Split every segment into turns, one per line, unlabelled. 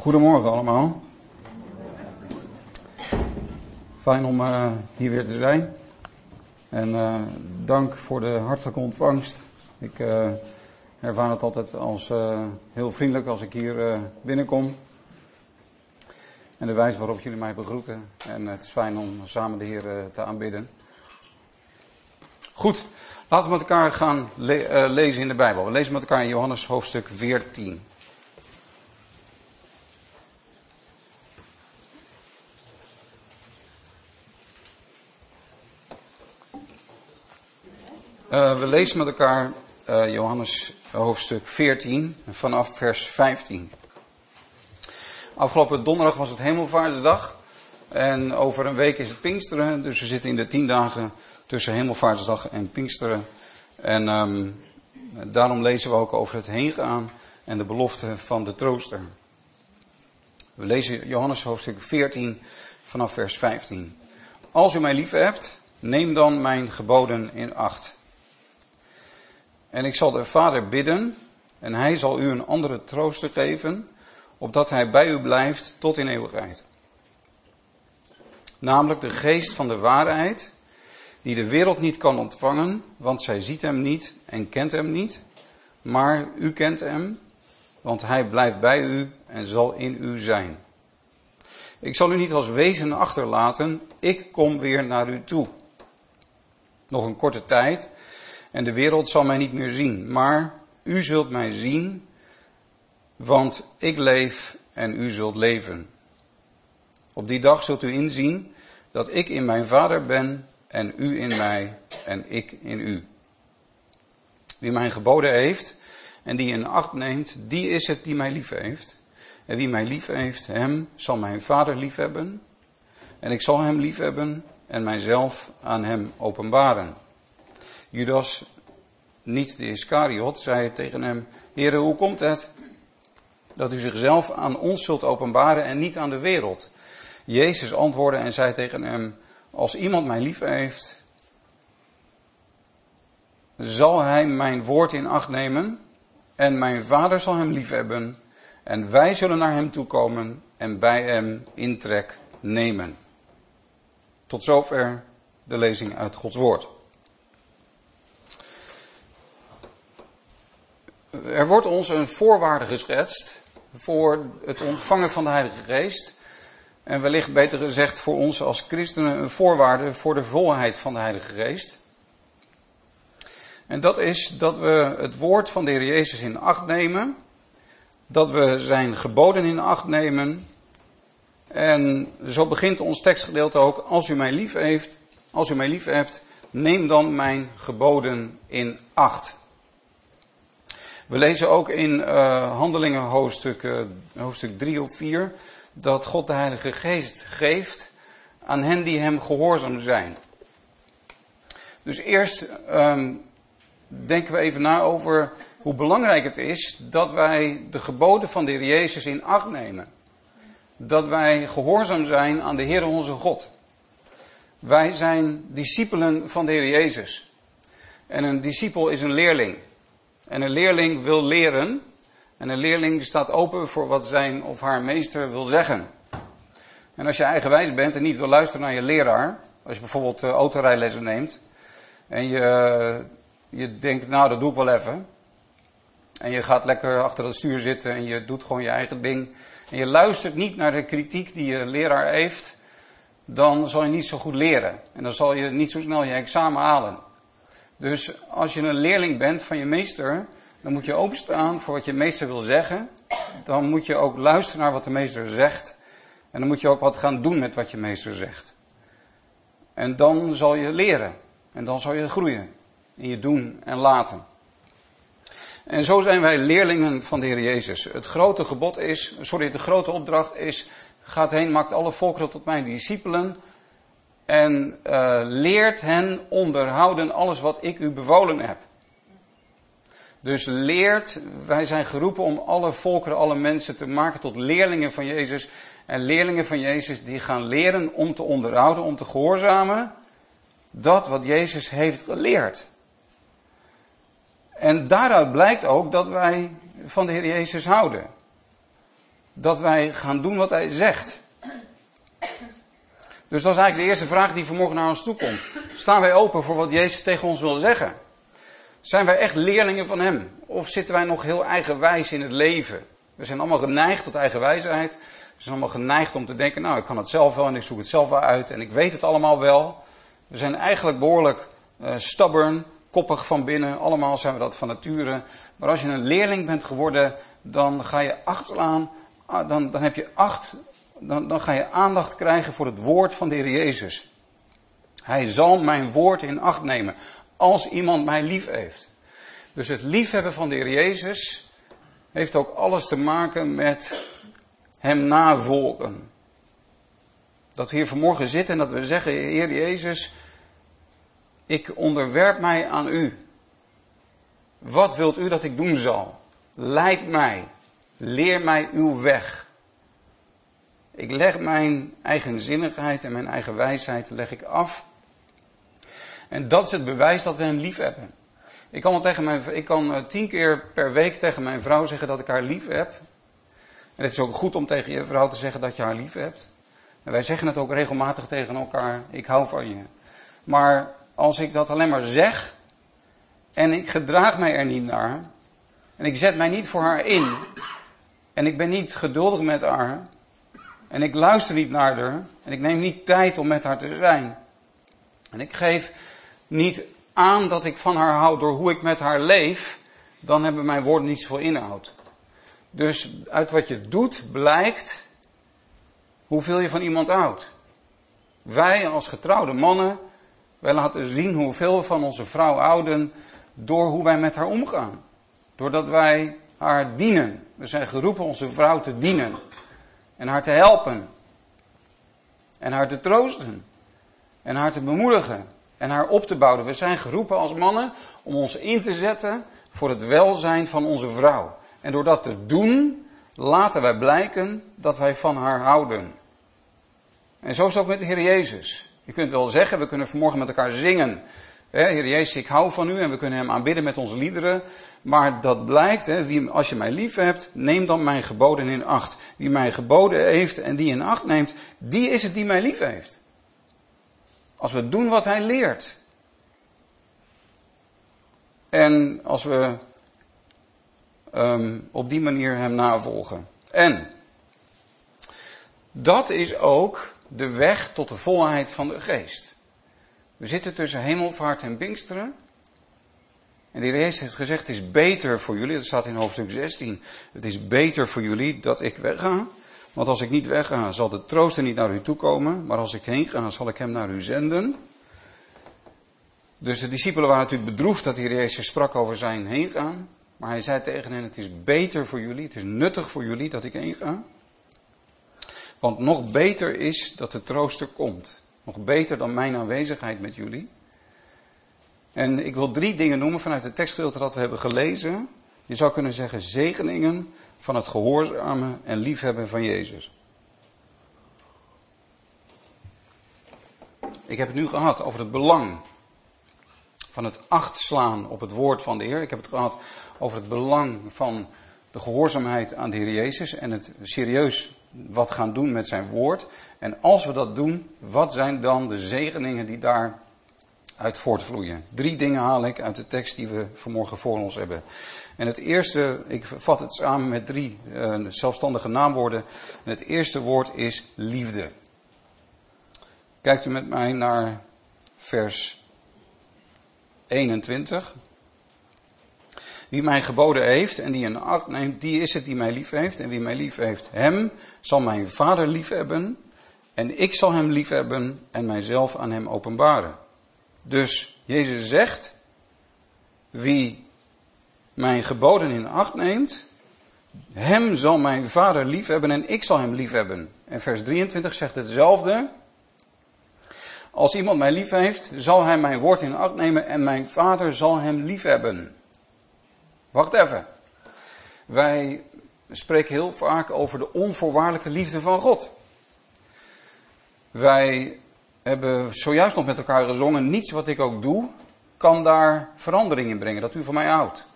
Goedemorgen allemaal. Fijn om uh, hier weer te zijn. En uh, dank voor de hartelijke ontvangst. Ik uh, ervaar het altijd als heel vriendelijk als ik hier binnenkom. En de wijze waarop jullie mij begroeten. En het is fijn om samen de Heer te aanbidden. Goed, laten we met elkaar gaan le lezen in de Bijbel. We lezen met elkaar in Johannes hoofdstuk 14. Uh, we lezen met elkaar uh, Johannes hoofdstuk 14 vanaf vers 15. Afgelopen donderdag was het Hemelvaartsdag. En over een week is het Pinksteren. Dus we zitten in de tien dagen tussen Hemelvaartsdag en Pinksteren. En um, daarom lezen we ook over het heengaan en de belofte van de trooster. We lezen Johannes hoofdstuk 14 vanaf vers 15. Als u mij lief hebt, neem dan mijn geboden in acht. En ik zal de Vader bidden, en hij zal u een andere trooster geven, opdat hij bij u blijft tot in eeuwigheid. Namelijk de geest van de waarheid, die de wereld niet kan ontvangen, want zij ziet hem niet en kent hem niet. Maar u kent hem, want hij blijft bij u en zal in u zijn. Ik zal u niet als wezen achterlaten, ik kom weer naar u toe. Nog een korte tijd en de wereld zal mij niet meer zien. Maar u zult mij zien, want ik leef en u zult leven. Op die dag zult u inzien dat ik in mijn Vader ben en u in mij en ik in u. Wie mijn geboden heeft en die in acht neemt, die is het die mij lief heeft. En wie mij lief heeft, hem zal mijn Vader lief hebben. En ik zal hem lief hebben en mijzelf aan hem openbaren. Judas, niet de Iscariot, zei tegen hem: Heere, hoe komt het dat u zichzelf aan ons zult openbaren en niet aan de wereld? Jezus antwoordde en zei tegen hem: Als iemand mij lief heeft, zal hij mijn woord in acht nemen en mijn vader zal hem lief hebben en wij zullen naar hem toekomen en bij hem intrek nemen. Tot zover de lezing uit Gods woord. Er wordt ons een voorwaarde geschetst voor het ontvangen van de Heilige Geest. En wellicht beter gezegd voor ons als christenen een voorwaarde voor de volheid van de Heilige Geest. En dat is dat we het woord van de Heer Jezus in acht nemen. Dat we zijn geboden in acht nemen. En zo begint ons tekstgedeelte ook. Als u mij lief heeft, als u mij lief hebt, neem dan mijn geboden in acht. We lezen ook in uh, Handelingen hoofdstuk, uh, hoofdstuk 3 of 4 dat God de Heilige Geest geeft aan hen die hem gehoorzaam zijn. Dus eerst um, denken we even na over hoe belangrijk het is dat wij de geboden van de Heer Jezus in acht nemen. Dat wij gehoorzaam zijn aan de Heer onze God. Wij zijn discipelen van de Heer Jezus. En een discipel is een leerling. En een leerling wil leren. En een leerling staat open voor wat zijn of haar meester wil zeggen. En als je eigenwijs bent en niet wil luisteren naar je leraar. Als je bijvoorbeeld uh, autorijlessen neemt. En je, je denkt, nou dat doe ik wel even. En je gaat lekker achter het stuur zitten en je doet gewoon je eigen ding. En je luistert niet naar de kritiek die je leraar heeft. Dan zal je niet zo goed leren. En dan zal je niet zo snel je examen halen. Dus als je een leerling bent van je meester, dan moet je openstaan voor wat je meester wil zeggen. Dan moet je ook luisteren naar wat de meester zegt. En dan moet je ook wat gaan doen met wat je meester zegt. En dan zal je leren. En dan zal je groeien in je doen en laten. En zo zijn wij leerlingen van de Heer Jezus. Het grote gebod is, sorry, de grote opdracht is, gaat heen, maakt alle volkeren tot mijn discipelen en uh, leert hen onderhouden alles wat ik u bevolen heb. Dus leert, wij zijn geroepen om alle volkeren, alle mensen te maken tot leerlingen van Jezus. En leerlingen van Jezus die gaan leren om te onderhouden, om te gehoorzamen. Dat wat Jezus heeft geleerd. En daaruit blijkt ook dat wij van de Heer Jezus houden. dat wij gaan doen wat hij zegt. Dus dat is eigenlijk de eerste vraag die vanmorgen naar ons toe komt. Staan wij open voor wat Jezus tegen ons wil zeggen? Zijn wij echt leerlingen van Hem? Of zitten wij nog heel eigenwijs in het leven? We zijn allemaal geneigd tot eigenwijsheid. We zijn allemaal geneigd om te denken, nou ik kan het zelf wel en ik zoek het zelf wel uit en ik weet het allemaal wel. We zijn eigenlijk behoorlijk uh, stubborn, koppig van binnen. Allemaal zijn we dat van nature. Maar als je een leerling bent geworden, dan ga je acht slaan. Ah, dan, dan heb je acht. Dan, dan ga je aandacht krijgen voor het woord van de Heer Jezus. Hij zal mijn woord in acht nemen. Als iemand mij lief heeft. Dus het liefhebben van de Heer Jezus heeft ook alles te maken met hem navolgen. Dat we hier vanmorgen zitten en dat we zeggen, Heer Jezus, ik onderwerp mij aan u. Wat wilt u dat ik doen zal? Leid mij. Leer mij uw weg. Ik leg mijn eigenzinnigheid en mijn eigen wijsheid leg ik af. En dat is het bewijs dat we hem lief hebben. Ik kan, tegen mijn, ik kan eh, tien keer per week tegen mijn vrouw zeggen dat ik haar lief heb. En het is ook goed om tegen je vrouw te zeggen dat je haar lief hebt. Wij zeggen het ook regelmatig tegen elkaar, ik hou van je. Maar als ik dat alleen maar zeg en ik gedraag mij er niet naar en ik zet mij niet voor haar in en ik ben niet geduldig met haar en ik luister niet naar haar en ik neem niet tijd om met haar te zijn en ik geef niet aan dat ik van haar hou door hoe ik met haar leef, dan hebben mijn woorden niet zoveel inhoud. Dus uit wat je doet blijkt hoeveel je van iemand houdt. Wij als getrouwde mannen wij laten zien hoeveel we van onze vrouw houden door hoe wij met haar omgaan. Doordat wij haar dienen. We zijn geroepen onze vrouw te dienen. En haar te helpen. En haar te troosten. En haar te bemoedigen. En haar op te bouwen. We zijn geroepen als mannen om ons in te zetten voor het welzijn van onze vrouw. En door dat te doen, laten wij blijken dat wij van haar houden. En zo is het ook met de Heer Jezus. Je kunt wel zeggen, we kunnen vanmorgen met elkaar zingen. Heer Jezus, ik hou van u en we kunnen hem aanbidden met onze liederen. Maar dat blijkt, hè, wie, als je mij lief hebt, neem dan mijn geboden in acht. Wie mij geboden heeft en die in acht neemt, die is het die mij lief heeft. Als we doen wat hij leert. En als we um, op die manier hem navolgen. En dat is ook de weg tot de volheid van de geest. We zitten tussen hemelvaart en Pinksteren. En de Heer heeft gezegd, het is beter voor jullie, dat staat in hoofdstuk 16, het is beter voor jullie dat ik wegga. Want als ik niet wegga, zal de trooster niet naar u toe komen, maar als ik heen ga, zal ik hem naar u zenden. Dus de discipelen waren natuurlijk bedroefd dat de Heer sprak over zijn heen gaan. Maar hij zei tegen hen, het is beter voor jullie, het is nuttig voor jullie dat ik heen ga. Want nog beter is dat de trooster komt. Nog beter dan mijn aanwezigheid met jullie. En ik wil drie dingen noemen vanuit het tekstgedeelte dat we hebben gelezen. Je zou kunnen zeggen zegeningen van het gehoorzamen en liefhebben van Jezus. Ik heb het nu gehad over het belang van het acht slaan op het woord van de Heer. Ik heb het gehad over het belang van de gehoorzaamheid aan de Heer Jezus en het serieus wat gaan doen met zijn woord. En als we dat doen, wat zijn dan de zegeningen die daar uit voortvloeien? Drie dingen haal ik uit de tekst die we vanmorgen voor ons hebben. En het eerste, ik vat het samen met drie uh, zelfstandige naamwoorden. En het eerste woord is liefde. Kijkt u met mij naar vers 21. Wie mij geboden heeft en die een acht neemt, die is het die mij lief heeft. En wie mij lief heeft, hem zal mijn vader lief hebben. En ik zal hem lief hebben en mijzelf aan hem openbaren. Dus Jezus zegt, wie mijn geboden in acht neemt, hem zal mijn vader lief hebben en ik zal hem lief hebben. En vers 23 zegt hetzelfde. Als iemand mij lief heeft, zal hij mijn woord in acht nemen en mijn vader zal hem lief hebben. Wacht even. Wij spreken heel vaak over de onvoorwaardelijke liefde van God. Wij hebben zojuist nog met elkaar gezongen, niets wat ik ook doe, kan daar verandering in brengen, dat u van mij houdt.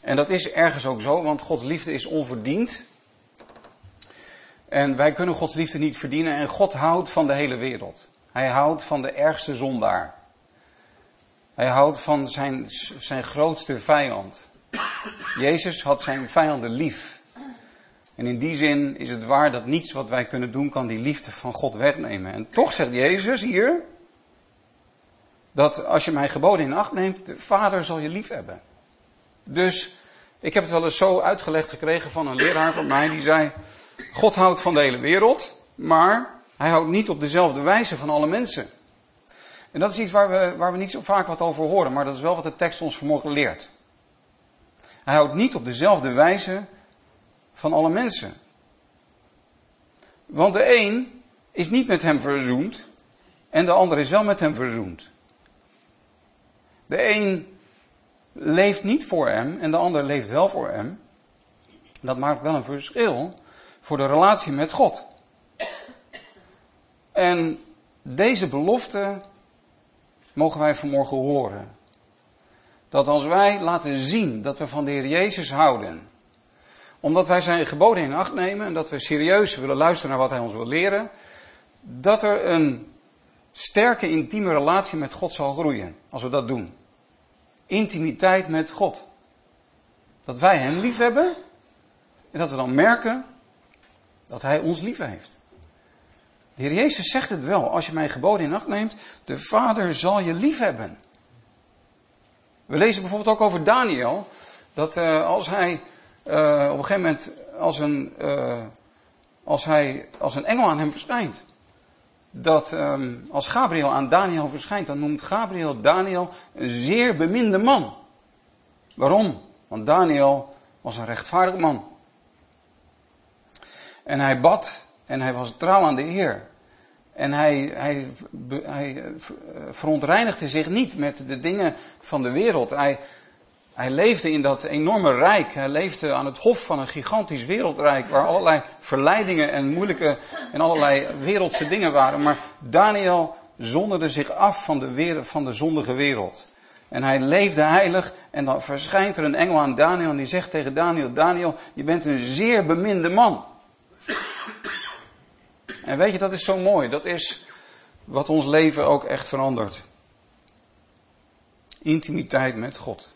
En dat is ergens ook zo, want Gods liefde is onverdiend. En wij kunnen Gods liefde niet verdienen. En God houdt van de hele wereld. Hij houdt van de ergste zondaar. Hij houdt van zijn, zijn grootste vijand. Jezus had zijn vijanden lief. En in die zin is het waar dat niets wat wij kunnen doen kan die liefde van God wegnemen. En toch zegt Jezus hier dat als je mijn geboden in acht neemt, de Vader zal je lief hebben. Dus ik heb het wel eens zo uitgelegd gekregen van een leraar van mij die zei: God houdt van de hele wereld, maar hij houdt niet op dezelfde wijze van alle mensen. En dat is iets waar we, waar we niet zo vaak wat over horen, maar dat is wel wat de tekst ons vanmorgen leert. Hij houdt niet op dezelfde wijze van alle mensen. Want de een is niet met hem verzoend en de ander is wel met hem verzoend. De een leeft niet voor hem en de ander leeft wel voor hem. Dat maakt wel een verschil voor de relatie met God. En deze belofte mogen wij vanmorgen horen. Dat als wij laten zien dat we van de Heer Jezus houden, omdat wij zijn geboden in acht nemen en dat we serieus willen luisteren naar wat Hij ons wil leren, dat er een sterke intieme relatie met God zal groeien als we dat doen. Intimiteit met God. Dat wij Hem lief hebben en dat we dan merken dat Hij ons lief heeft. De Heer Jezus zegt het wel, als je mijn geboden in acht neemt, de Vader zal je lief hebben. We lezen bijvoorbeeld ook over Daniel, dat uh, als hij uh, op een gegeven moment als een, uh, als hij, als een engel aan hem verschijnt, dat um, als Gabriel aan Daniel verschijnt, dan noemt Gabriel Daniel een zeer beminde man. Waarom? Want Daniel was een rechtvaardig man. En hij bad en hij was trouw aan de Heer. En hij, hij, hij verontreinigde zich niet met de dingen van de wereld. Hij, hij leefde in dat enorme rijk. Hij leefde aan het hof van een gigantisch wereldrijk. Waar allerlei verleidingen en moeilijke en allerlei wereldse dingen waren. Maar Daniel zonderde zich af van de, wereld, van de zondige wereld. En hij leefde heilig. En dan verschijnt er een engel aan Daniel. En die zegt tegen Daniel: Daniel, je bent een zeer beminde man. En weet je, dat is zo mooi. Dat is wat ons leven ook echt verandert. Intimiteit met God.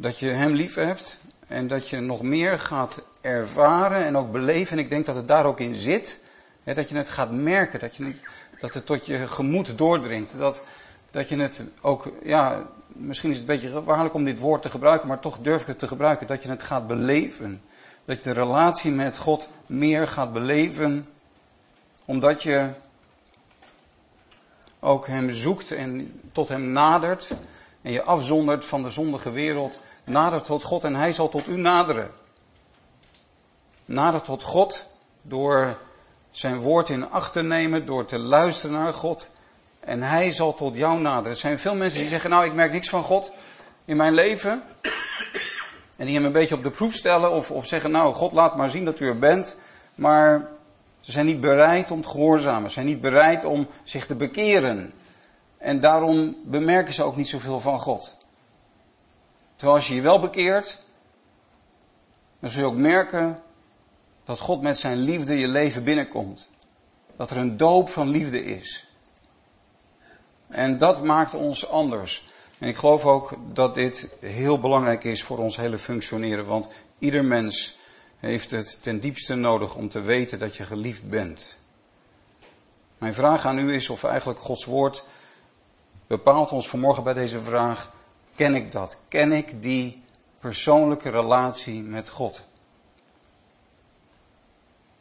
Dat je Hem lief hebt en dat je nog meer gaat ervaren en ook beleven. En ik denk dat het daar ook in zit. Hè, dat je het gaat merken, dat, je niet, dat het tot je gemoed doordringt. Dat, dat je het ook, ja, misschien is het een beetje gevaarlijk om dit woord te gebruiken, maar toch durf ik het te gebruiken. Dat je het gaat beleven. Dat je de relatie met God meer gaat beleven. Omdat je ook Hem zoekt en tot Hem nadert. En je afzondert van de zondige wereld. Nadert tot God en Hij zal tot u naderen. Nadert tot God door zijn woord in acht te nemen, door te luisteren naar God. En Hij zal tot jou naderen. Er zijn veel mensen die zeggen, nou ik merk niks van God in mijn leven. En die hem een beetje op de proef stellen of, of zeggen, nou, God laat maar zien dat u er bent. Maar ze zijn niet bereid om te gehoorzamen. Ze zijn niet bereid om zich te bekeren. En daarom bemerken ze ook niet zoveel van God. Terwijl als je je wel bekeert, dan zul je ook merken dat God met zijn liefde je leven binnenkomt. Dat er een doop van liefde is. En dat maakt ons anders. En ik geloof ook dat dit heel belangrijk is voor ons hele functioneren. Want ieder mens heeft het ten diepste nodig om te weten dat je geliefd bent. Mijn vraag aan u is of eigenlijk Gods woord bepaalt ons vanmorgen bij deze vraag. Ken ik dat? Ken ik die persoonlijke relatie met God?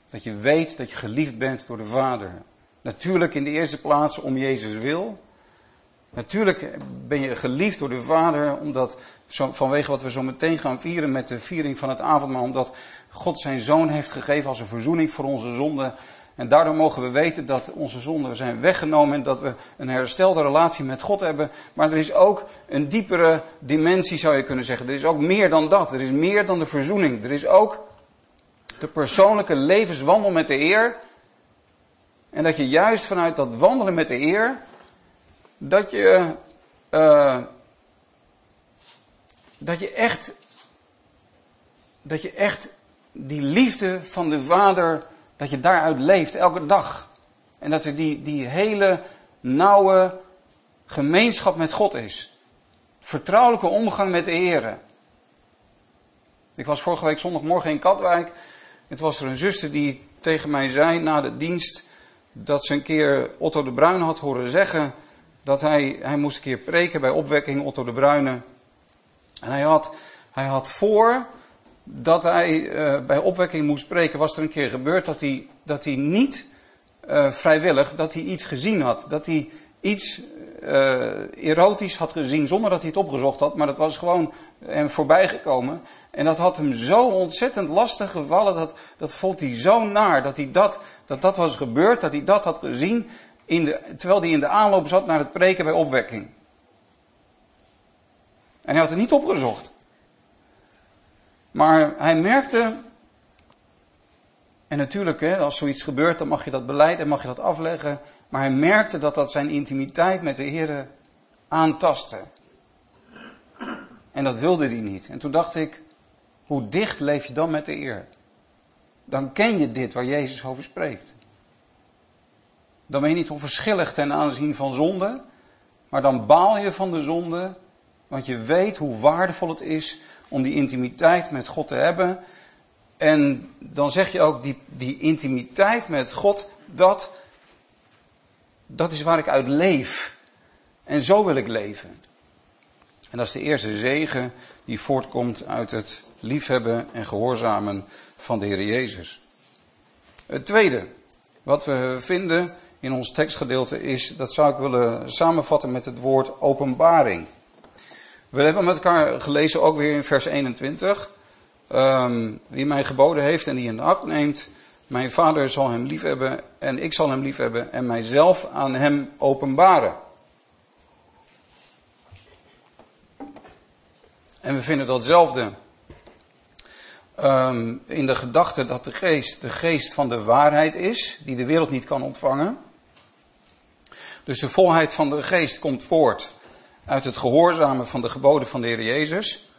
Dat je weet dat je geliefd bent door de Vader. Natuurlijk in de eerste plaats om Jezus wil. Natuurlijk ben je geliefd door de Vader, omdat, vanwege wat we zo meteen gaan vieren met de viering van het avondmaal, omdat God zijn Zoon heeft gegeven als een verzoening voor onze zonden. En daardoor mogen we weten dat onze zonden zijn weggenomen en dat we een herstelde relatie met God hebben. Maar er is ook een diepere dimensie, zou je kunnen zeggen. Er is ook meer dan dat. Er is meer dan de verzoening. Er is ook de persoonlijke levenswandel met de Heer. En dat je juist vanuit dat wandelen met de Heer dat je uh, dat je echt, dat je echt die liefde van de Vader, dat je daaruit leeft elke dag. En dat er die, die hele nauwe gemeenschap met God is. Vertrouwelijke omgang met de Heer. Ik was vorige week zondagmorgen in Katwijk. Het was er een zuster die tegen mij zei na de dienst dat ze een keer Otto de Bruin had horen zeggen dat hij, hij moest een keer preken bij opwekking Otto de Bruyne. En hij had, hij had voor dat hij uh, bij opwekking moest spreken, was er een keer gebeurd dat hij, dat hij niet uh, vrijwillig, dat hij iets gezien had. Dat hij iets uh, erotisch had gezien zonder dat hij het opgezocht had, maar dat was gewoon hem voorbij gekomen. En dat had hem zo ontzettend lastig gevallen, dat, dat vond hij zo naar, dat, hij dat, dat dat was gebeurd, dat hij dat had gezien, in de, terwijl hij in de aanloop zat naar het preken bij opwekking. En hij had het niet opgezocht. Maar hij merkte, en natuurlijk, hè, als zoiets gebeurt, dan mag je dat beleiden, mag je dat afleggen. Maar hij merkte dat dat zijn intimiteit met de Heer aantastte. En dat wilde hij niet. En toen dacht ik, hoe dicht leef je dan met de eer? Dan ken je dit waar Jezus over spreekt. Dan ben je niet onverschillig ten aanzien van zonde, maar dan baal je van de zonde, want je weet hoe waardevol het is om die intimiteit met God te hebben. En dan zeg je ook, die, die intimiteit met God, dat, dat is waar ik uit leef. En zo wil ik leven. En dat is de eerste zegen die voortkomt uit het liefhebben en gehoorzamen van de Heer Jezus. Het tweede, wat we vinden in ons tekstgedeelte is, dat zou ik willen samenvatten met het woord openbaring. We hebben met elkaar gelezen ook weer in vers 21. Um, ehm, wie mij geboden heeft en die in acht neemt, mijn vader zal hem liefhebben en ik zal hem liefhebben en mijzelf aan hem openbaren. En we vinden datzelfde um, in de gedachte dat de geest de geest van de waarheid is, die de wereld niet kan ontvangen. Dus de volheid van de geest komt voort uit het gehoorzamen van de geboden van de Heer Jezus.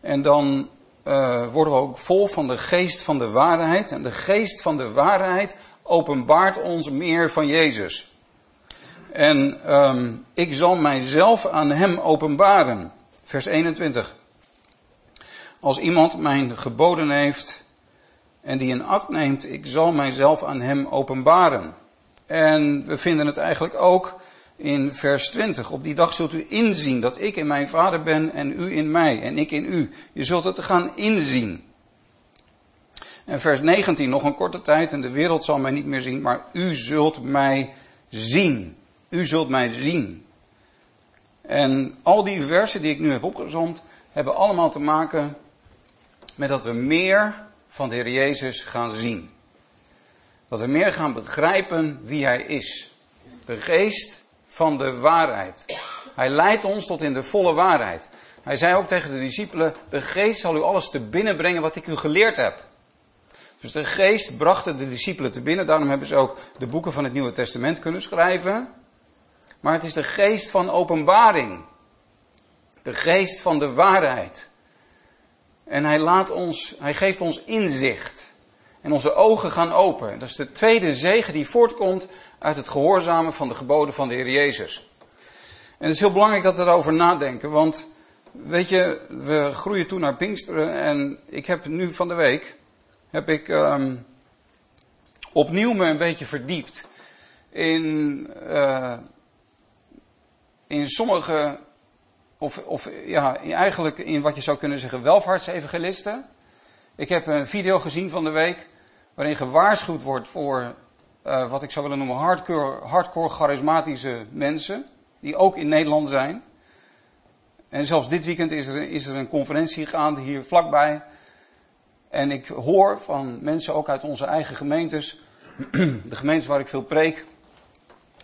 En dan uh, worden we ook vol van de geest van de waarheid. En de geest van de waarheid openbaart ons meer van Jezus. En um, ik zal mijzelf aan hem openbaren. Vers 21. Als iemand mijn geboden heeft en die in act neemt, ik zal mijzelf aan hem openbaren. En we vinden het eigenlijk ook in vers 20. Op die dag zult u inzien dat ik in mijn vader ben en u in mij en ik in u. Je zult het gaan inzien. En vers 19, nog een korte tijd en de wereld zal mij niet meer zien, maar u zult mij zien. U zult mij zien. En al die versen die ik nu heb opgezomd, hebben allemaal te maken met dat we meer van de Heer Jezus gaan zien. Dat we meer gaan begrijpen wie Hij is. De geest van de waarheid. Hij leidt ons tot in de volle waarheid. Hij zei ook tegen de discipelen: De geest zal u alles te binnen brengen wat ik u geleerd heb. Dus de geest bracht de discipelen te binnen. Daarom hebben ze ook de boeken van het Nieuwe Testament kunnen schrijven. Maar het is de geest van openbaring. De geest van de waarheid. En hij, laat ons, hij geeft ons inzicht. En onze ogen gaan open. Dat is de tweede zegen die voortkomt uit het gehoorzamen van de geboden van de Heer Jezus. En het is heel belangrijk dat we daarover nadenken, want weet je, we groeien toe naar Pinksteren en ik heb nu van de week, heb ik um, opnieuw me een beetje verdiept in, uh, in sommige, of, of ja, eigenlijk in wat je zou kunnen zeggen welvaartsevangelisten. Ik heb een video gezien van de week waarin gewaarschuwd wordt voor uh, wat ik zou willen noemen hardcore, hardcore charismatische mensen, die ook in Nederland zijn. En zelfs dit weekend is er, is er een conferentie gaande hier vlakbij. En ik hoor van mensen ook uit onze eigen gemeentes, de gemeentes waar ik veel preek,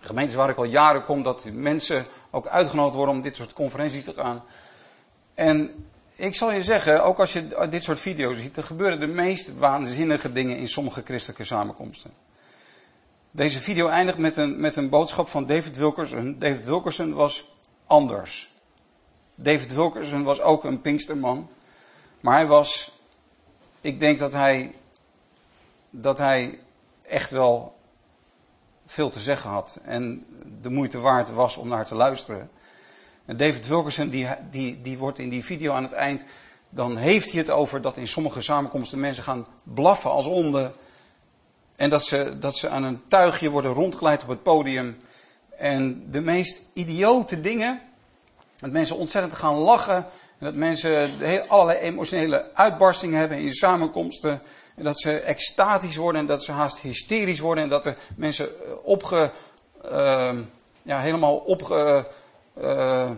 de gemeentes waar ik al jaren kom, dat mensen ook uitgenodigd worden om dit soort conferenties te gaan. En ik zal je zeggen, ook als je dit soort video's ziet, er gebeuren de meest waanzinnige dingen in sommige christelijke samenkomsten. Deze video eindigt met een, met een boodschap van David Wilkerson. David Wilkerson was anders. David Wilkerson was ook een Pinksterman. Maar hij was, ik denk dat hij, dat hij echt wel veel te zeggen had. En de moeite waard was om naar te luisteren. En David Wilkerson, die, die, die wordt in die video aan het eind, dan heeft hij het over dat in sommige samenkomsten mensen gaan blaffen als onden. En dat ze, dat ze aan een tuigje worden rondgeleid op het podium. En de meest idiote dingen. Dat mensen ontzettend gaan lachen. En dat mensen allerlei emotionele uitbarstingen hebben in samenkomsten. En dat ze extatisch worden en dat ze haast hysterisch worden. En dat er mensen eh, opge, uh, ja, helemaal opge, uh,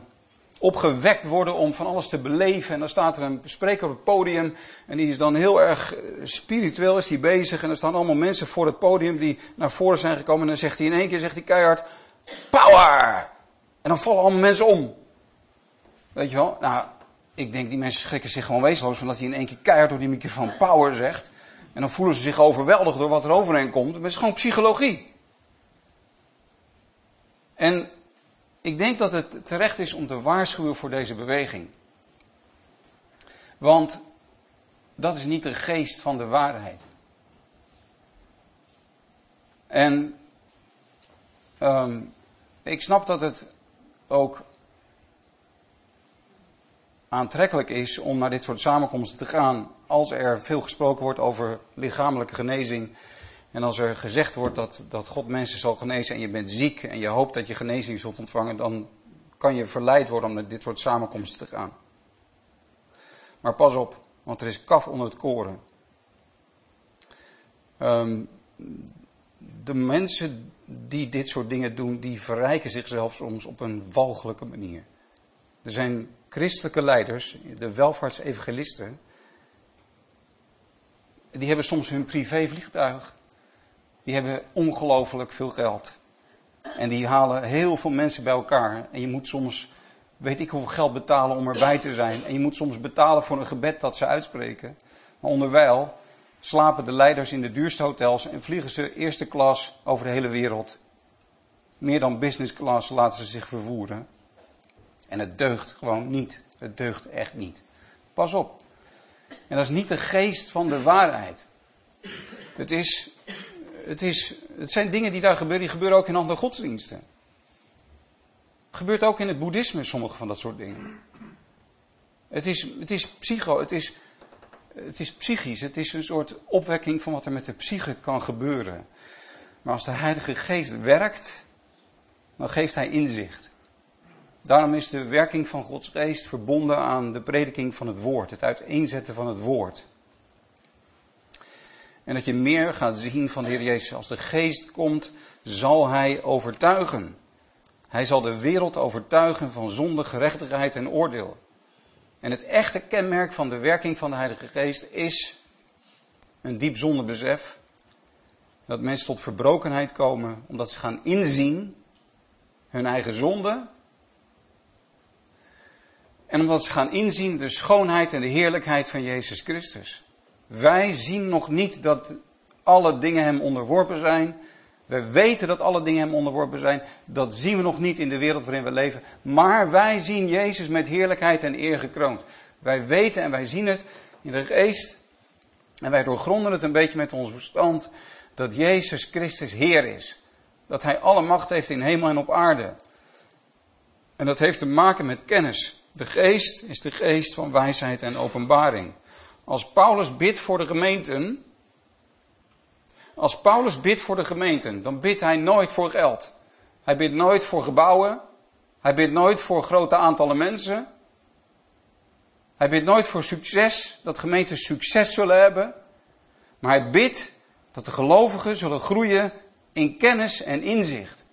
opgewekt worden om van alles te beleven. En dan staat er een spreker op het podium. En die is dan heel erg eh, spiritueel is die bezig. En er staan allemaal mensen voor het podium die naar voren zijn gekomen. En dan zegt hij in één keer zegt hij keihard: Power! En dan vallen allemaal mensen om. Weet je wel? Nou, ik denk die mensen schrikken zich gewoon wezenloos van dat hij in één keer keihard door die microfoon power zegt. En dan voelen ze zich overweldigd door wat er overheen komt. Het is gewoon psychologie. En ik denk dat het terecht is om te waarschuwen voor deze beweging. Want dat is niet de geest van de waarheid. En um, ik snap dat het ook aantrekkelijk is om naar dit soort samenkomsten te gaan als er veel gesproken wordt over lichamelijke genezing. En als er gezegd wordt dat, dat God mensen zal genezen en je bent ziek en je hoopt dat je genezing zult ontvangen, dan kan je verleid worden om naar dit soort samenkomsten te gaan. Maar pas op, want er is kaf onder het koren. Um, de mensen die dit soort dingen doen, die verrijken zichzelf soms op een walgelijke manier. Er zijn christelijke leiders, de welvaartsevangelisten, die hebben soms hun privévliegtuig. Die hebben ongelooflijk veel geld. En die halen heel veel mensen bij elkaar. En je moet soms, weet ik hoeveel geld betalen om erbij te zijn. En je moet soms betalen voor een gebed dat ze uitspreken. Maar onderwijl slapen de leiders in de duurste hotels en vliegen ze eerste klas over de hele wereld. Meer dan business class laten ze zich vervoeren. En het deugt gewoon niet. Het deugt echt niet. Pas op. En dat is niet de geest van de waarheid. Het, is, het, is, het zijn dingen die daar gebeuren, die gebeuren ook in andere godsdiensten. Het gebeurt ook in het boeddhisme, sommige van dat soort dingen. Het is, het is psycho, het is, het is psychisch, het is een soort opwekking van wat er met de psyche kan gebeuren. Maar als de Heilige Geest werkt, dan geeft Hij inzicht. Daarom is de werking van Gods geest verbonden aan de prediking van het woord, het uiteenzetten van het woord. En dat je meer gaat zien van de Heer Jezus. Als de geest komt, zal hij overtuigen. Hij zal de wereld overtuigen van zonde, gerechtigheid en oordeel. En het echte kenmerk van de werking van de Heilige Geest is een diep zondebesef. Dat mensen tot verbrokenheid komen omdat ze gaan inzien hun eigen zonde en omdat ze gaan inzien de schoonheid en de heerlijkheid van Jezus Christus. Wij zien nog niet dat alle dingen hem onderworpen zijn. We weten dat alle dingen hem onderworpen zijn. Dat zien we nog niet in de wereld waarin we leven. Maar wij zien Jezus met heerlijkheid en eer gekroond. Wij weten en wij zien het in de geest. En wij doorgronden het een beetje met ons verstand. Dat Jezus Christus Heer is. Dat Hij alle macht heeft in hemel en op aarde. En dat heeft te maken met kennis. De geest is de geest van wijsheid en openbaring. Als Paulus bidt voor de gemeenten, als Paulus bidt voor de gemeenten, dan bidt hij nooit voor geld. Hij bidt nooit voor gebouwen. Hij bidt nooit voor grote aantallen mensen. Hij bidt nooit voor succes, dat gemeenten succes zullen hebben. Maar hij bidt dat de gelovigen zullen groeien in kennis en inzicht.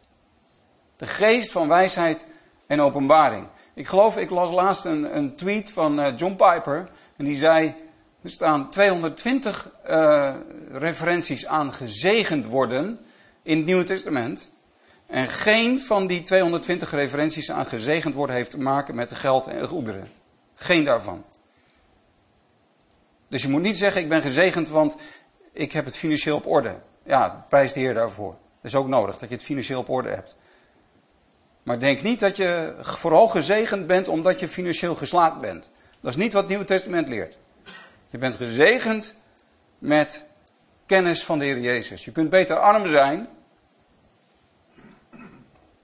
De geest van wijsheid en openbaring. Ik geloof, ik las laatst een, een tweet van uh, John Piper. En die zei, er staan 220 uh, eh, referenties aan gezegend worden in het Nieuwe Testament. En geen van die 220 referenties aan gezegend worden heeft te maken met geld en goederen. Geen daarvan. Dus je moet niet zeggen, ik ben gezegend, want ik heb het financieel op orde. Ja, prijs de Heer daarvoor. Dat is ook nodig, dat je het financieel op orde hebt. Maar denk niet dat je vooral gezegend bent omdat je financieel geslaagd bent. Dat is niet wat het Nieuwe Testament leert. Je bent gezegend met kennis van de Heer Jezus. Je kunt beter arm zijn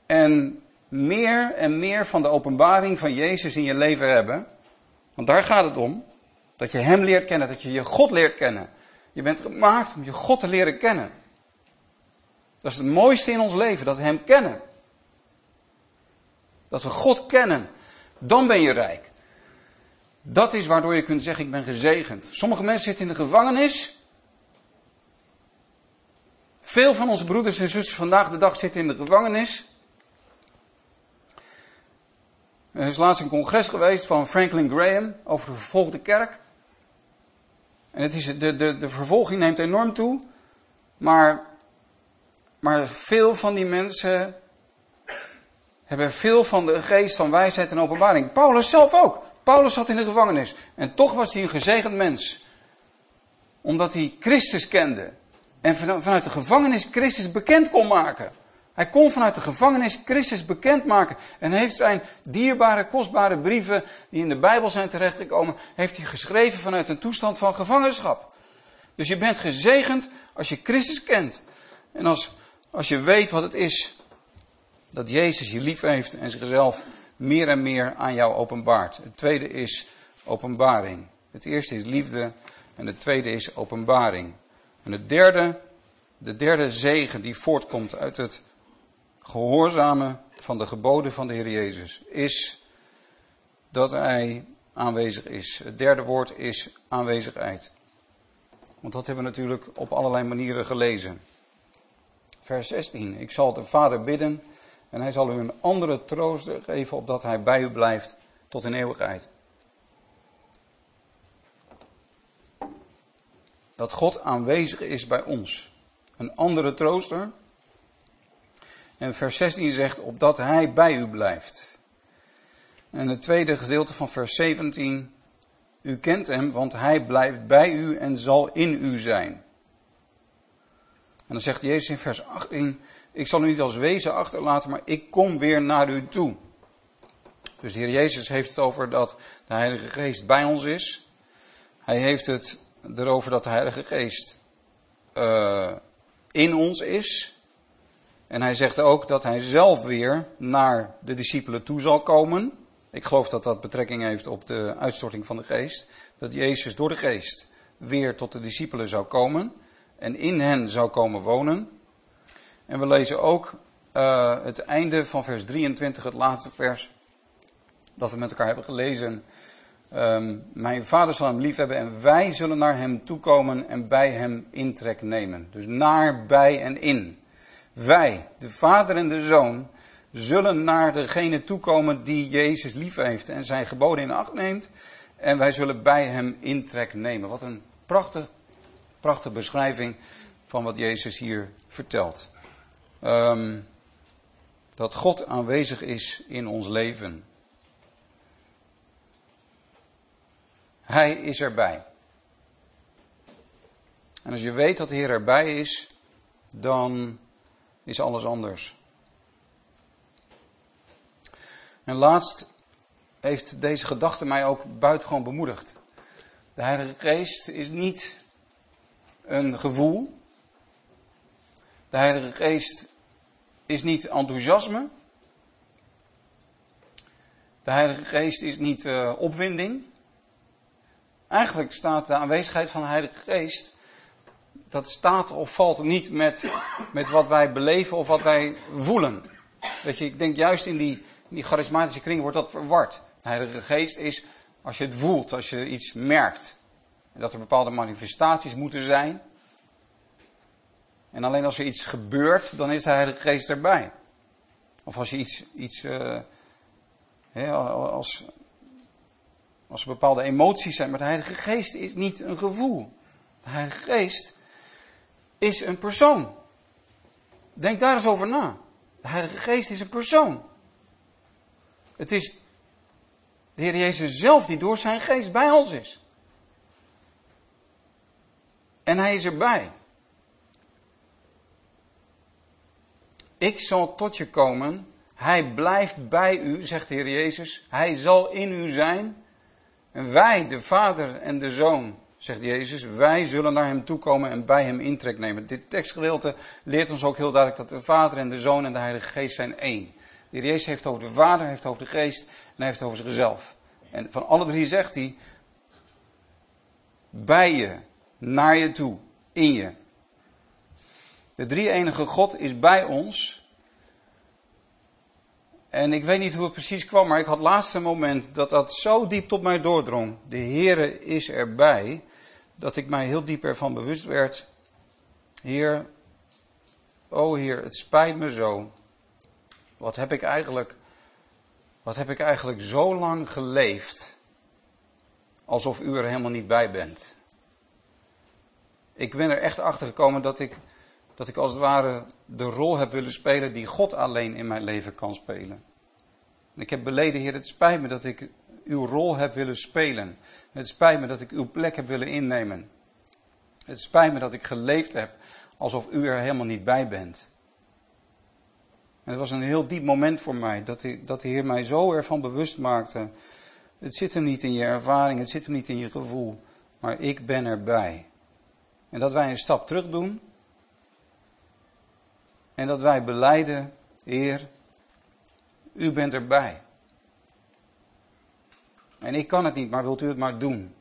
en meer en meer van de openbaring van Jezus in je leven hebben. Want daar gaat het om. Dat je Hem leert kennen, dat je je God leert kennen. Je bent gemaakt om je God te leren kennen. Dat is het mooiste in ons leven, dat we Hem kennen. Dat we God kennen. Dan ben je rijk. Dat is waardoor je kunt zeggen, ik ben gezegend. Sommige mensen zitten in de gevangenis. Veel van onze broeders en zusters vandaag de dag zitten in de gevangenis. Er is laatst een congres geweest van Franklin Graham over de vervolgde kerk. En het is, de, de, de vervolging neemt enorm toe. Maar, maar veel van die mensen hebben veel van de geest van wijsheid en openbaring. Paulus zelf ook. Paulus zat in de gevangenis. En toch was hij een gezegend mens. Omdat hij Christus kende. En vanuit de gevangenis Christus bekend kon maken. Hij kon vanuit de gevangenis Christus bekendmaken. En heeft zijn dierbare, kostbare brieven die in de Bijbel zijn terechtgekomen, heeft hij geschreven vanuit een toestand van gevangenschap. Dus je bent gezegend als je Christus kent. En als, als je weet wat het is dat Jezus je lief heeft en zichzelf meer en meer aan jou openbaart. Het tweede is openbaring. Het eerste is liefde en het tweede is openbaring. En het derde, de derde zegen die voortkomt uit het gehoorzamen van de geboden van de Heer Jezus is dat Hij aanwezig is. Het derde woord is aanwezigheid. Want dat hebben we natuurlijk op allerlei manieren gelezen. Vers 16. Ik zal de Vader bidden en hij zal u een andere troost geven opdat hij bij u blijft tot in eeuwigheid. Dat God aanwezig is bij ons. Een andere trooster. En vers 16 zegt, opdat hij bij u blijft. En het tweede gedeelte van vers 17, u kent hem, want hij blijft bij u en zal in u zijn. En dan zegt Jezus in vers 18, ik zal u niet als wezen achterlaten, maar ik kom weer naar u toe. Dus de Heer Jezus heeft het over dat de Heilige Geest bij ons is. Hij heeft het erover dat de Heilige Geest uh, in ons is. En hij zegt ook dat hij zelf weer naar de discipelen toe zal komen. Ik geloof dat dat betrekking heeft op de uitstorting van de geest. Dat Jezus door de geest weer tot de discipelen zou komen en in hen zou komen wonen. En we lezen ook uh, het einde van vers 23, het laatste vers dat we met elkaar hebben gelezen. Um, mijn vader zal hem lief hebben en wij zullen naar hem toekomen en bij hem intrek nemen. Dus naar, bij en in. Wij, de vader en de zoon, zullen naar degene toekomen die Jezus lief heeft en zijn geboden in acht neemt. En wij zullen bij hem intrek nemen. Wat een prachtig, prachtige beschrijving van wat Jezus hier vertelt. Um, dat God aanwezig is in ons leven. Hij is erbij. En als je weet dat de Heer erbij is, dan is alles anders. En laatst heeft deze gedachte mij ook buitengewoon bemoedigd. De Heilige Geest is niet een gevoel. De Heilige Geest is niet enthousiasme. De Heilige Geest is niet uh, opwinding. Eigenlijk staat de aanwezigheid van de Heilige Geest, dat staat of valt niet met, met wat wij beleven of wat wij voelen. Weet je, ik denk juist in die, in die charismatische kring wordt dat verward. De Heilige Geest is als je het voelt, als je iets merkt. En dat er bepaalde manifestaties moeten zijn. En alleen als er iets gebeurt, dan is de Heilige Geest erbij. Of als je iets, iets uh, als, als er bepaalde emoties zijn. Maar de Heilige Geest is niet een gevoel. De Heilige Geest is een persoon. Denk daar eens over na. De Heilige Geest is een persoon. Het is de Heer Jezus zelf die door zijn geest bij ons is. En hij is erbij. Ik zal tot je komen. Hij blijft bij u, zegt de Heer Jezus. Hij zal in u zijn. En wij, de Vader en de Zoon, zegt Jezus, wij zullen naar hem toekomen en bij hem intrek nemen. Dit tekstgedeelte leert ons ook heel duidelijk dat de Vader en de Zoon en de Heilige Geest zijn één. De Heer Jezus heeft over de Vader, heeft over de Geest en heeft over zichzelf. En van alle drie zegt hij, bij je, naar je toe, in je. De drie enige God is bij ons. En ik weet niet hoe het precies kwam, maar ik had het laatste moment dat dat zo diep tot mij doordrong. De Heere is erbij, dat ik mij heel diep ervan bewust werd. Heer, oh Heer, het spijt me zo. Wat heb ik eigenlijk, wat heb ik eigenlijk zo lang geleefd, alsof u er helemaal niet bij bent. Ik ben er echt achter gekomen dat ik, dat ik als het ware de rol heb willen spelen die God alleen in mijn leven kan spelen. En ik heb beleden, Heer, het spijt me dat ik uw rol heb willen spelen. Het spijt me dat ik uw plek heb willen innemen. Het spijt me dat ik geleefd heb alsof u er helemaal niet bij bent. En het was een heel diep moment voor mij, dat de, dat de Heer mij zo ervan bewust maakte. Het zit hem niet in je ervaring, het zit hem niet in je gevoel, maar ik ben erbij. En dat wij een stap terug doen. En dat wij beleiden, Heer, u bent erbij. En ik kan het niet, maar wilt u het maar doen?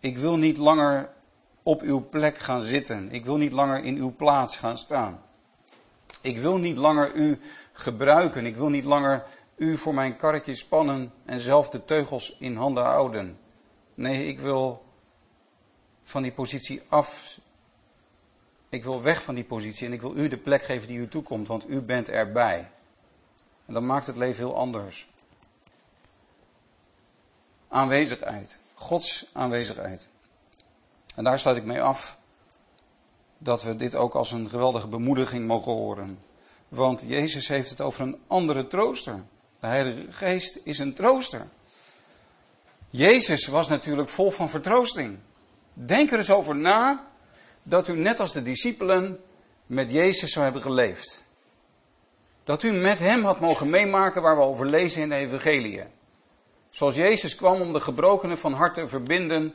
Ik wil niet langer op uw plek gaan zitten. Ik wil niet langer in uw plaats gaan staan. Ik wil niet langer u gebruiken. Ik wil niet langer u voor mijn karretje spannen en zelf de teugels in handen houden. Nee, ik wil van die positie af. Ik wil weg van die positie en ik wil u de plek geven die u toekomt, want u bent erbij. En dat maakt het leven heel anders. Aanwezigheid. Gods aanwezigheid. En daar sluit ik mee af dat we dit ook als een geweldige bemoediging mogen horen. Want Jezus heeft het over een andere trooster. De Heilige Geest is een trooster. Jezus was natuurlijk vol van vertroosting. Denk er eens over na dat u net als de discipelen met Jezus zou hebben geleefd. Dat u met hem had mogen meemaken waar we over lezen in de Evangelie. Zoals Jezus kwam om de gebrokenen van hart te verbinden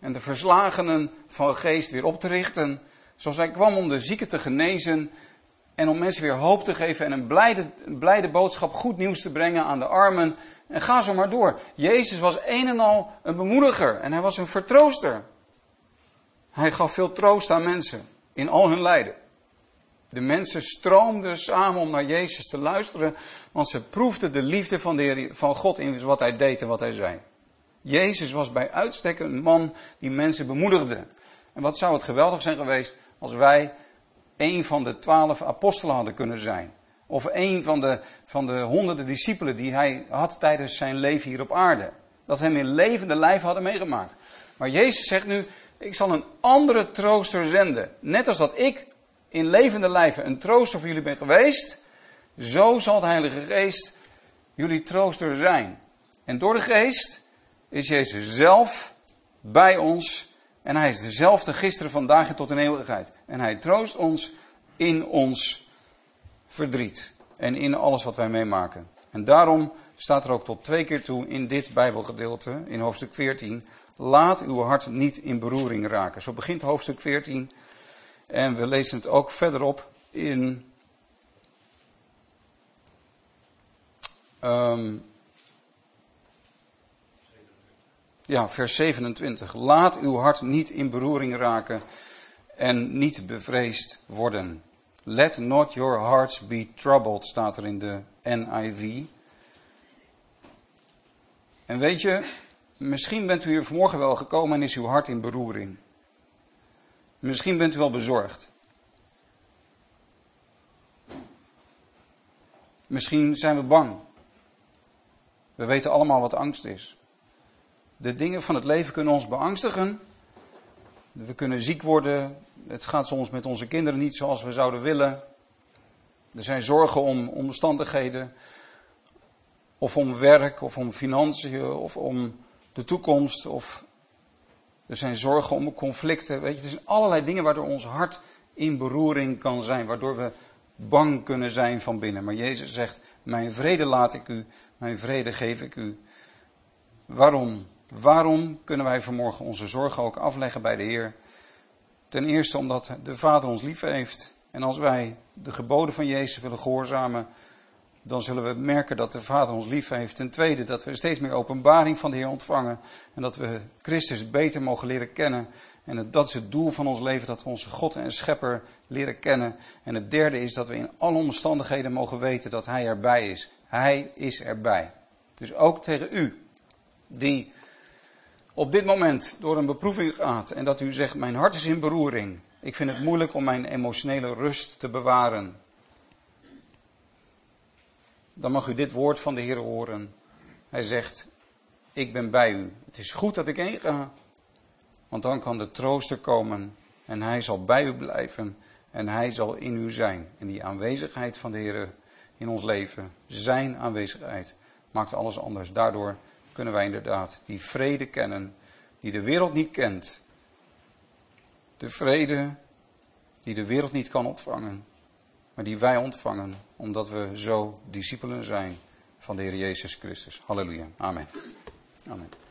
en de verslagenen van geest weer op te richten. Zoals hij kwam om de zieken te genezen en om mensen weer hoop te geven en een blijde, een blijde boodschap, goed nieuws te brengen aan de armen. En ga zo maar door. Jezus was een en al een bemoediger en hij was een vertrooster. Hij gaf veel troost aan mensen in al hun lijden. De mensen stroomden samen om naar Jezus te luisteren, want ze proefden de liefde van, de van God in wat hij deed en wat hij zei. Jezus was bij uitstek een man die mensen bemoedigde. En wat zou het geweldig zijn geweest als wij een van de twaalf apostelen hadden kunnen zijn. Of een van de, van de honderden discipelen die hij had tijdens zijn leven hier op aarde. Dat hem in levende lijf hadden meegemaakt. Maar Jezus zegt nu, ik zal een andere trooster zenden. Net als dat ik in levende lijven een trooster voor jullie ben geweest, zo zal de Heilige Geest jullie trooster zijn. En door de Geest is Jezus zelf bij ons en hij is dezelfde gisteren, vandaag en tot in eeuwigheid. En hij troost ons in ons verdriet en in alles wat wij meemaken. En daarom staat er ook tot twee keer toe in dit Bijbelgedeelte, in hoofdstuk 14, laat uw hart niet in beroering raken. Zo begint hoofdstuk 14 en we lezen het ook verderop in um, ja, vers 27. Laat uw hart niet in beroering raken en niet bevreesd worden. Let not your hearts be troubled, staat er in de NIV. En weet je, misschien bent u hier vanmorgen wel gekomen en is uw hart in beroering. Misschien bent u wel bezorgd. Misschien zijn we bang. We weten allemaal wat angst is. De dingen van het leven kunnen ons beangstigen. We kunnen ziek worden. Het gaat soms met onze kinderen niet zoals we zouden willen. Er zijn zorgen om omstandigheden. Of om werk, of om financiën, of om de toekomst. Of er zijn zorgen om conflicten. Weet je, er zijn allerlei dingen waardoor ons hart in beroering kan zijn. Waardoor we bang kunnen zijn van binnen. Maar Jezus zegt, mijn vrede laat ik u, mijn vrede geef ik u. Waarom? Waarom kunnen wij vanmorgen onze zorgen ook afleggen bij de Heer? Ten eerste omdat de Vader ons lief heeft. En als wij de geboden van Jezus willen gehoorzamen, dan zullen we merken dat de Vader ons lief heeft. Ten tweede dat we steeds meer openbaring van de Heer ontvangen. En dat we Christus beter mogen leren kennen. En dat is het doel van ons leven, dat we onze God en Schepper leren kennen. En het derde is dat we in alle omstandigheden mogen weten dat Hij erbij is. Hij is erbij. Dus ook tegen u, die op dit moment door een beproeving gaat en dat u zegt, mijn hart is in beroering. Ik vind het moeilijk om mijn emotionele rust te bewaren. Dan mag u dit woord van de Heer horen. Hij zegt, ik ben bij u. Het is goed dat ik heen ga, want dan kan de trooster komen en hij zal bij u blijven en hij zal in u zijn. En die aanwezigheid van de Heer in ons leven, zijn aanwezigheid, maakt alles anders. Daardoor kunnen wij inderdaad die vrede kennen die de wereld niet kent. De vrede die de wereld niet kan ontvangen, maar die wij ontvangen omdat we zo discipelen zijn van de Heer Jezus Christus. Halleluja. Amen. Amen.